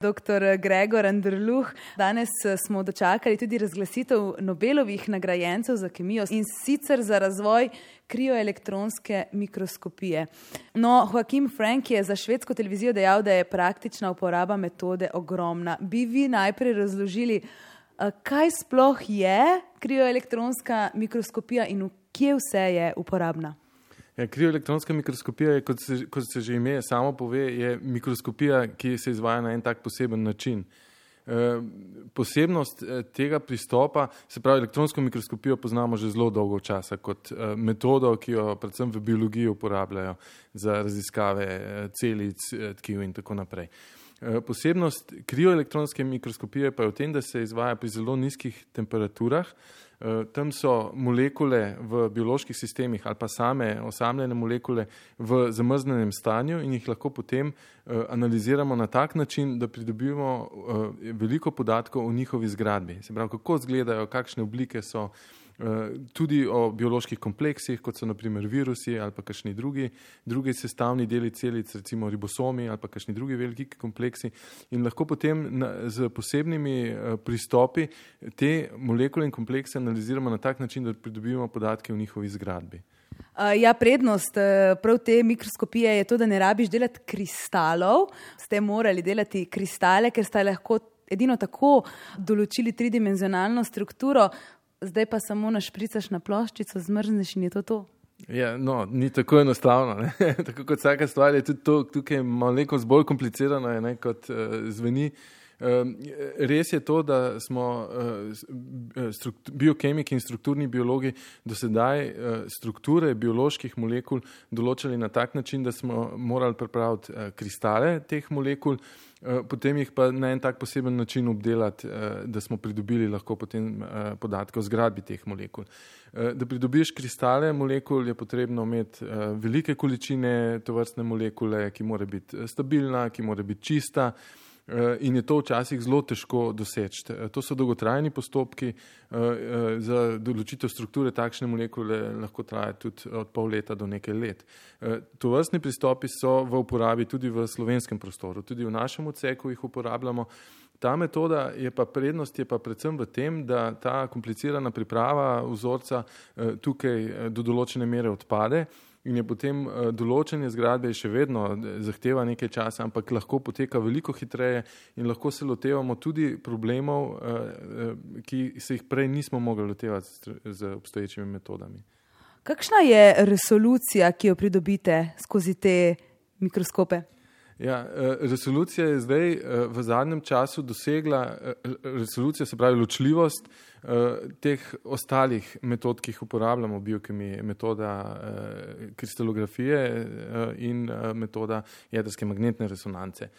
Dr. Gregor Andrluh, danes eh, smo dočakali tudi razglasitev Nobelovih nagrajencev za kemijo in sicer za razvoj krioelektronske mikroskopije. No, Joaquim Frank je za švedsko televizijo dejal, da je praktična uporaba metode ogromna. Bi vi najprej razložili, eh, kaj sploh je krioelektronska mikroskopija in kje vse je uporabna? Ja, krioelektronska mikroskopija je, kot se, kot se že ime samo pove, je mikroskopija, ki se izvaja na en tak poseben način. E, posebnost e, tega pristopa, se pravi, elektronsko mikroskopijo poznamo že zelo dolgo časa kot e, metodo, ki jo predvsem v biologiji uporabljajo za raziskave e, celic, e, tkiv in tako naprej. E, posebnost krioelektronske mikroskopije pa je v tem, da se izvaja pri zelo nizkih temperaturah, Eh, tam so molekule v bioloških sistemih ali pa same osamljene molekule v zamrznenem stanju in jih lahko potem eh, analiziramo na tak način, da pridobimo eh, veliko podatkov o njihovi zgradbi. Se pravi, kako izgledajo, kakšne oblike so, Eh, tudi o bioloških kompleksih, kot so naprimer virusi ali pa kakšni drugi, drugi sestavni deli celic, recimo ribosomi ali pa kakšni drugi veliki kompleksi. In lahko potem na, z posebnimi uh, pristopi te molekule in komplekse analiziramo na tak način, da pridobimo podatke o njihovi zgradbi. Uh, ja, prednost prav te mikroskopije je to, da ne rabiš delati kristalov, ste morali delati kristale, ker ste lahko edino tako določili tridimenzionalno strukturo zdaj pa samo našpricaš na ploščico, zmrzneš in je to to. Ja, no, ni tako enostavno. tako kot vsaka stvar je tudi to, tukaj malo bolj komplicirano, je, kot uh, zveni. Uh, res je to, da smo uh, biokemiki in strukturni biologi do sedaj uh, strukture bioloških molekul določali na tak način, da smo morali pripraviti uh, kristale teh molekul. Eh, potem jih pa na en tak poseben način obdelati, eh, da smo pridobili lahko potem eh, podatke o zgradbi teh molekul. Da pridobiš kristale molekul, je potrebno imeti velike količine tovrstne molekule, ki mora biti stabilna, ki mora biti čista. Eh, in je to včasih zelo težko doseči. Eh, to so dolgotrajni postopki, eh, za določitev strukture takšne molekule lahko traja tudi od pol leta do nekaj let. To vrstni pristopi so v uporabi tudi v slovenskem prostoru, tudi v našem odseku jih uporabljamo. Ta metoda je pa prednost je pa predvsem v tem, da ta komplicirana priprava vzorca tukaj do določene mere odpade in je potem uh, določanje zgradbe še vedno eh, zahteva nekaj časa, ampak lahko poteka veliko hitreje in lahko se lotevamo tudi problemov, uh, ki se jih prej nismo mogli lotevati z obstoječimi metodami. Kakšna je resolucija, ki jo pridobite skozi te mikroskope? Ja, eh, resolucija je zdaj eh, v zadnjem času dosegla, eh, resolucija se pravi ločljivost teh ostalih metod, ki jih uporabljamo, biokemije, metoda kristalografije in metoda jedrske magnetne resonance.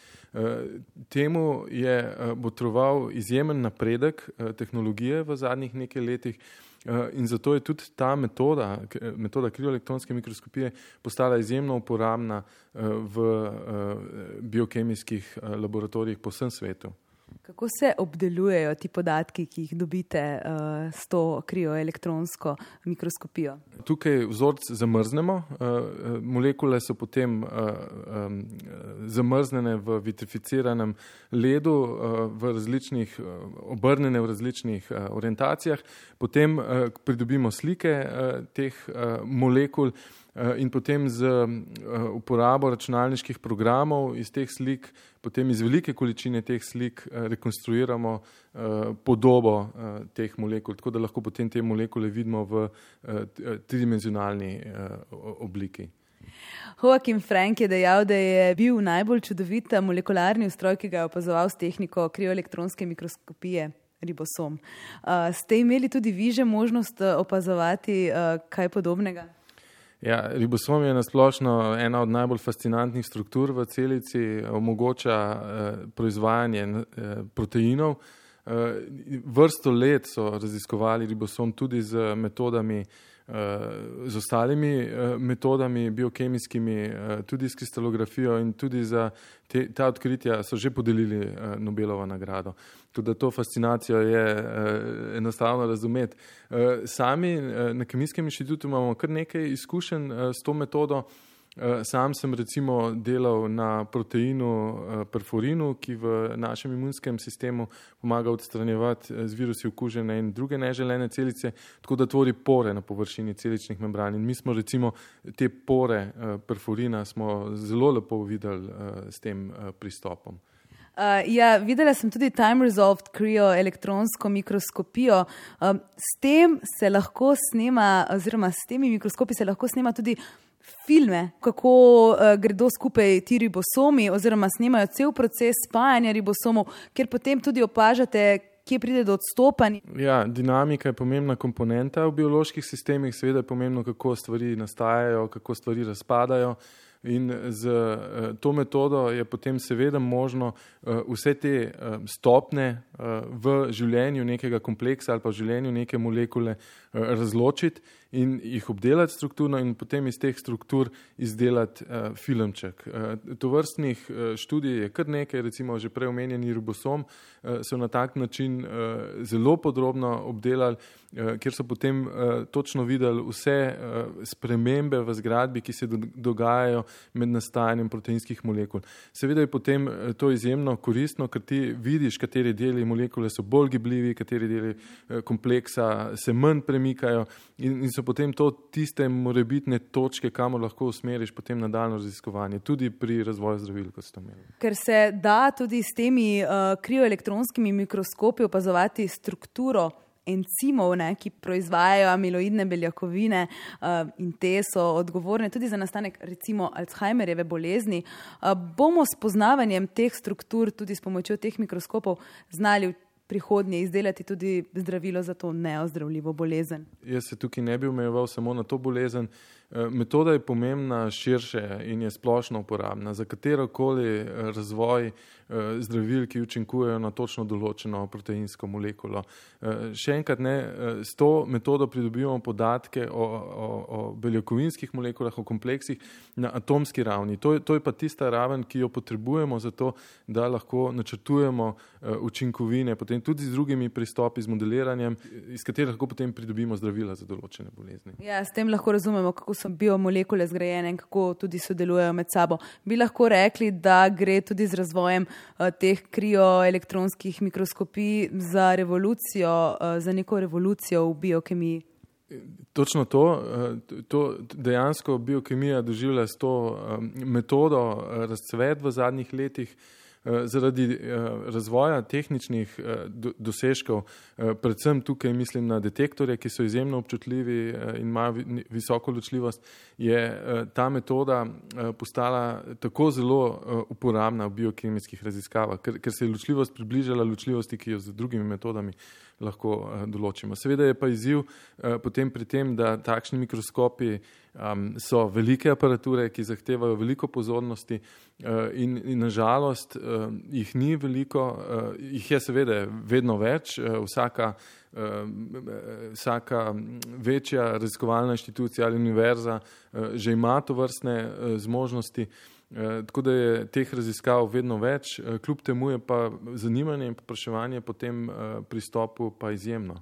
Temu je botroval izjemen napredek tehnologije v zadnjih nekaj letih. Eh, in zato je tudi ta metoda, metoda krioelektronske mikroskopije, postala izjemno uporabna eh, v eh, biokemijskih laboratorijih po vsem svetu. Kako se obdelujejo ti podatki, ki jih dobite uh, s to krioelektronsko mikroskopijo? Tukaj vzorc zamrznemo, uh, molekule so potem uh, um, zamrznjene v vitrificiranem ledu, uh, v uh, obrnjene v različnih uh, orientacijah, potem uh, pridobimo slike uh, teh uh, molekul. In potem z uporabo računalniških programov iz teh slik, potem iz velike količine teh slik, rekonstruiramo podobo teh molekul, tako da lahko potem te molekule vidimo v tridimenzionalni obliki. Joakim Frank je dejal, da je bil najbolj čudovit molekularni ustroj, ki ga je opazoval s tehniko krioelektronske mikroskopije. Ribosom. Uh, ste imeli tudi vi že možnost opazovati uh, kaj podobnega? Ja, ribosom je nasplošno ena od najbolj fascinantnih struktur v celici, omogoča eh, proizvajanje eh, proteinov. Eh, vrsto let so raziskovali ribosom tudi z metodami eh, z ostalimi eh, metodami, biokemijskimi, tudi s kristalografijo in tudi za te, ta odkritja so že podelili Nobelovo nagrado. Tudi to fascinacijo je enostavno razumeti. Sami na Kemijskem inštitutu imamo kar nekaj izkušenj s to metodo. Eh, sam sem recimo delal na proteinu eh, perforinu, ki v našem imunskem sistemu pomaga odstranjevati z virusi okužene in druge neželene celice, tako da tvori pore na površini celičnih membran. In mi smo recimo te pore perforina zelo lepo videli s tem pristopom. Uh, ja, videla sem tudi Time Resolved krioelektronsko mikroskopijo. Uh, s tem se lahko snema, oziroma s temi mikroskopi se lahko snema tudi filme, kako uh, gredo skupaj ti ribosomi, oziroma snemajo cel proces spajanja ribosomov, kjer potem tudi opažate. Kje pride do odstopanja? Ja, dinamika je pomembna komponenta v bioloških sistemih, seveda je pomembno, kako stvari nastajajo, kako stvari razpadajo. In z uh, to metodo je potem seveda možno uh, vse te stopne v življenju nekega kompleksa ali pa v življenju neke molekule razločiti in jih obdelati strukturno in potem iz teh struktur izdelati uh, filmček. Uh, to vrstnih uh, študij je kar nekaj, recimo že prej omenjeni ribosom, uh, so na tak način uh, zelo podrobno obdelali, uh, kjer so potem uh, točno videli vse uh, spremembe v zgradbi, ki se do dogajajo med nastajanjem proteinskih molekul. Seveda je potem to izjemno koristno, ker ti vidiš, kateri deli molekule so bolj gibljivi, kateri deli uh, kompleksa se manj premikajo in, in so so potem to tiste morebitne točke, kamor lahko usmeriš potem nadaljno raziskovanje, tudi pri razvoju zdravil, kot ste omenili. Ker se da tudi s temi uh, krioelektronskimi mikroskopi opazovati strukturo. Encimov, ne, ki proizvajajo amiloidne beljakovine, uh, in te so odgovorne tudi za nastanek, recimo, Alzheimerjeve bolezni, uh, bomo s poznavanjem teh struktur, tudi s pomočjo teh mikroskopov, znali prihodnje izdelati tudi zdravilo za to neozdravljivo bolezen. Jaz se tukaj ne bi omejeval samo na to bolezen. Eh, metoda je pomembna širše in je splošno uporabna za katero koli eh, razvoj eh, zdravil, ki učinkujejo na točno določeno proteinsko molekulo. Še enkrat ne, s to metodo pridobivamo podatke o, o, o beljakovinskih molekulah, o kompleksih na atomski ravni. To, to je pa tista raven, ki jo potrebujemo za to, da lahko načrtujemo učinkovine, potem tudi z drugimi pristopi, z modeliranjem, iz katerih lahko potem pridobimo zdravila za določene bolezni. Ja, s tem lahko razumemo, kako so biomolekule zgrajene in kako tudi sodelujejo med sabo. Bi lahko rekli, da gre tudi z razvojem uh, teh krioelektronskih mikroskopij za revolucijo, uh, za neko revolucijo v biokemiji. Točno to, eh, to dejansko biokemija doživlja s to metodo razcvet v zadnjih letih. Eh, zaradi eh, razvoja tehničnih eh, dosežkov, predvsem tukaj mislim na detektorje, ki so izjemno občutljivi in imajo visoko ločljivost, je ta metoda postala tako zelo uporabna v biokemijskih raziskavah, ker, ker se je ločljivost približala ločljivosti, ki jo z drugimi metodami lahko določimo. Seveda je pa izziv potem pri tem, da takšni mikroskopi um, so velike aparature, ki zahtevajo veliko pozornosti uh, in, in nažalost uh, jih ni veliko, uh, jih je seveda vedno več, uh, vsaka, uh, vsaka večja raziskovalna inštitucija ali univerza uh, že ima to vrstne uh, zmožnosti. Tako da je teh raziskav vedno več, kljub temu je pa zanimanje in popraševanje po tem pristopu pa izjemno.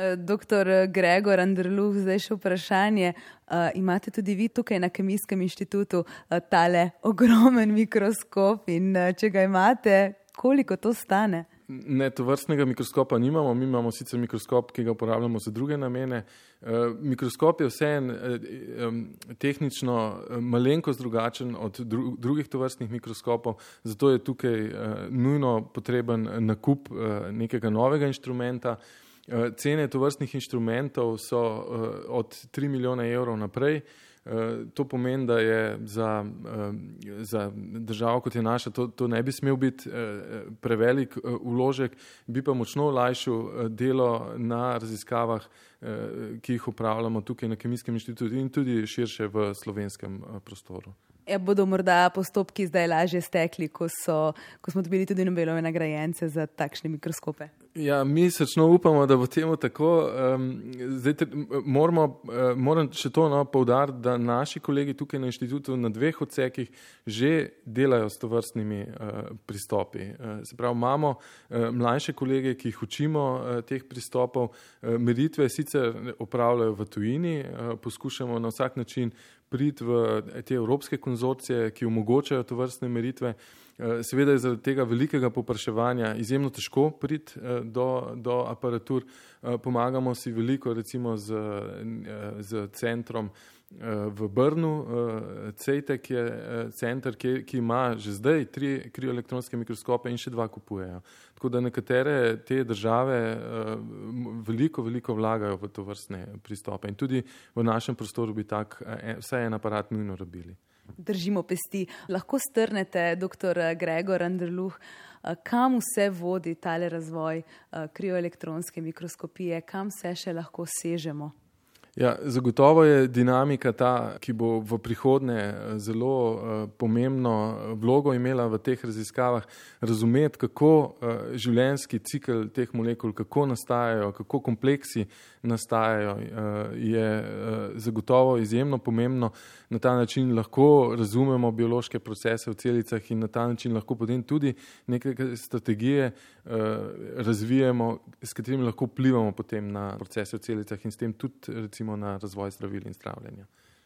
Eh, doktor Gregor Andrluh, zdaj še vprašanje. Uh, imate tudi vi tukaj na Kemijskem inštitutu uh, tale ogromen mikroskop in uh, če ga imate, koliko to stane? Ne, to vrstnega mikroskopa nimamo, mi imamo sicer mikroskop, ki ga uporabljamo za druge namene. Mikroskop je vseen um, tehnično malenkost drugačen od dru drugih tovrstnih mikroskopov, zato je tukaj nujno potreben nakup nekega novega inštrumenta. Eh, cene tovrstnih inštrumentov so uh, od 3 milijone evrov naprej. Uh, to pomeni, da je za, za državo, kot je naša, to, to ne bi smel biti prevelik uložek, bi pa močno olajšal delo na raziskavah, ki jih upravljamo tukaj na Kemijskem inštitutu in tudi širše v slovenskem prostoru. Ja, bodo morda postopki zdaj lažje stekli, ko, so, ko smo dobili tudi Nobelove nagrajence za takšne mikroskope? Ja, mi srčno upamo, da bo temu tako. Um, zdaj, moramo, uh, moram še to no, povdariti, da naši kolegi tukaj na inštitutu na dveh odsekih že delajo s tovrstnimi uh, pristopi. Uh, se pravi, imamo uh, mlajše kolege, ki jih učimo uh, teh pristopov. Uh, meritve sicer opravljajo v tujini, uh, poskušamo na vsak način priti v te evropske konzorcije, ki omogočajo tovrstne meritve. Eh, seveda je zaradi tega velikega popraševanja izjemno težko priti eh, do, do aparatur. Eh, pomagamo si veliko recimo z, z centrom v Brnu. CETEK je center, ki, ki ima že zdaj tri krioelektronske mikroskope in še dva kupujejo. Tako da nekatere te države veliko, veliko vlagajo v to vrstne pristope in tudi v našem prostoru bi tak vsaj en aparat nujno rabili držimo pesti. Lahko strnete, dr. Gregor Andrluh, kam vse vodi tale razvoj eh, krioelektronske mikroskopije, kam vse še lahko sežemo? Ja, zagotovo je dinamika ta, ki bo v prihodnje eh, zelo uh, pomembno eh, vlogo imela v teh raziskavah, razumeti, kako življenjski cikl teh molekul, kako nastajajo, kako kompleksi nastajajo, je zagotovo izjemno pomembno. Na ta način lahko razumemo biološke procese v celicah in na ta način lahko potem tudi neke strategije razvijemo, s katerimi lahko vplivamo potem na procese v celicah in s tem tudi recimo recimo na razvoj zdravil in zdravljenja.